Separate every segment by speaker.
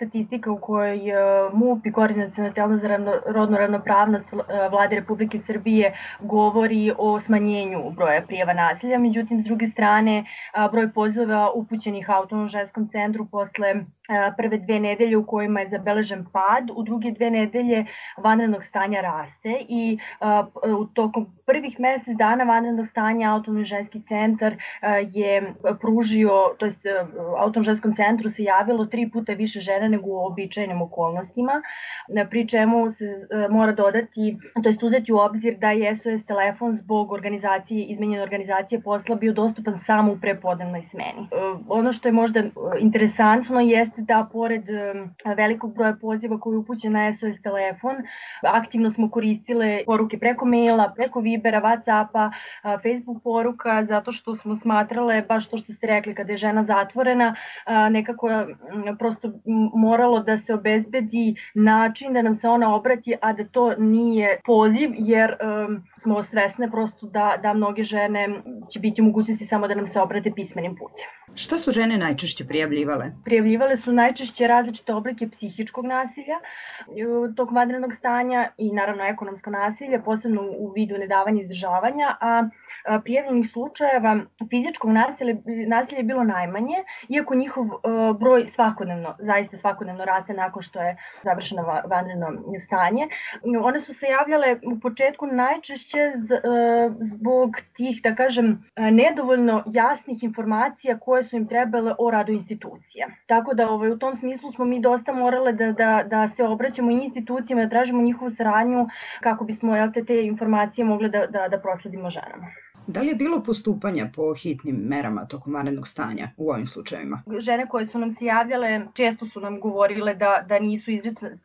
Speaker 1: statistika u kojoj uh, MUP i Koordinacijona telo za rodnu ravnopravnost uh, vlade Republike Srbije govori o smanjenju broja prijava nasilja, međutim, s druge strane, broj pozova upućenih autonomnom ženskom centru posle prve dve nedelje u kojima je zabeležen pad, u druge dve nedelje vanrednog stanja raste i u tokom prvih mesec dana vanrednog stanja autonomni ženski centar je pružio, to jest autonomnom ženskom centru se javilo tri puta više žena nego u običajnim okolnostima, pri čemu se mora dodati, to jest uzeti u obzir da je SOS telefon zbog organizacije, izmenjene organizacije posla bio dostupan samo u prepodnevnoj smeni. Ono što je možda interesantno jeste da pored velikog broja poziva koji je upućen na SOS telefon, aktivno smo koristile poruke preko maila, preko Vibera, Whatsappa, Facebook poruka, zato što smo smatrale, baš to što ste rekli, kada je žena zatvorena, nekako prosto moralo da se obezbedi način da nam se ona obrati, a da to nije poziv, jer um, smo svesne prosto da, da mnoge žene će biti u mogućnosti samo da nam se obrate pismenim putem.
Speaker 2: Šta su žene najčešće prijavljivale?
Speaker 1: Prijavljivale su najčešće različite oblike psihičkog nasilja tog vanrednog stanja i naravno ekonomsko nasilje, posebno u vidu nedavanja izdržavanja, a prijavljenih slučajeva fizičkog nasilja, nasilja je bilo najmanje, iako njihov broj svakodnevno, zaista svakodnevno raste nakon što je završeno vanredno stanje. One su se javljale u početku najčešće zbog tih, da kažem, nedovoljno jasnih informacija koje su im trebale o radu institucija. Tako da ovaj, u tom smislu smo mi dosta morale da, da, da se obraćamo i institucijama, da tražimo njihovu saradnju kako bismo jel, te, te informacije mogli da, da, da prosledimo ženama.
Speaker 2: Da li je bilo postupanja po hitnim merama tokom vanrednog stanja u ovim slučajevima?
Speaker 1: Žene koje su nam se javljale često su nam govorile da, da nisu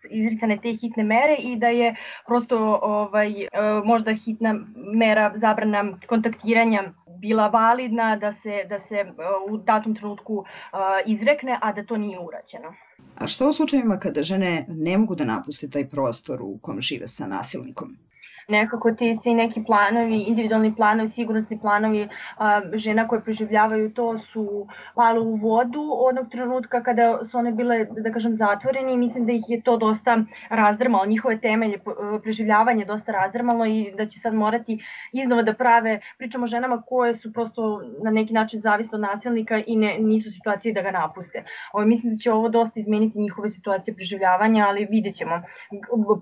Speaker 1: izricane te hitne mere i da je prosto ovaj, e, možda hitna mera zabrana kontaktiranja bila validna da se, da se e, u datom trenutku e, izrekne, a da to nije urađeno.
Speaker 2: A što u slučajevima kada žene ne mogu da napuste taj prostor u kom žive sa nasilnikom?
Speaker 1: Nekako ti svi neki planovi, individualni planovi, sigurnosni planovi a, žena koje preživljavaju to su malo u vodu onog trenutka kada su one bile, da kažem, zatvoreni i mislim da ih je to dosta razdrmalo, njihove temelje preživljavanje dosta razdrmalo i da će sad morati iznova da prave, pričamo o ženama koje su prosto na neki način zavisne od nasilnika i ne, nisu situacije da ga napuste. Ovo, mislim da će ovo dosta izmeniti njihove situacije preživljavanja, ali vidjet ćemo.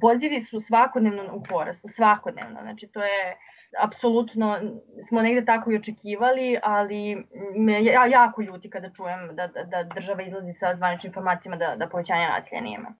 Speaker 1: Pozivi su svakodnevno u porastu, svakodnevno svakodnevno. Znači to je apsolutno smo negde tako i očekivali, ali me ja, jako ljuti kada čujem da, da država izlazi sa zvaničnim informacijama da, da povećanja nasilja nema.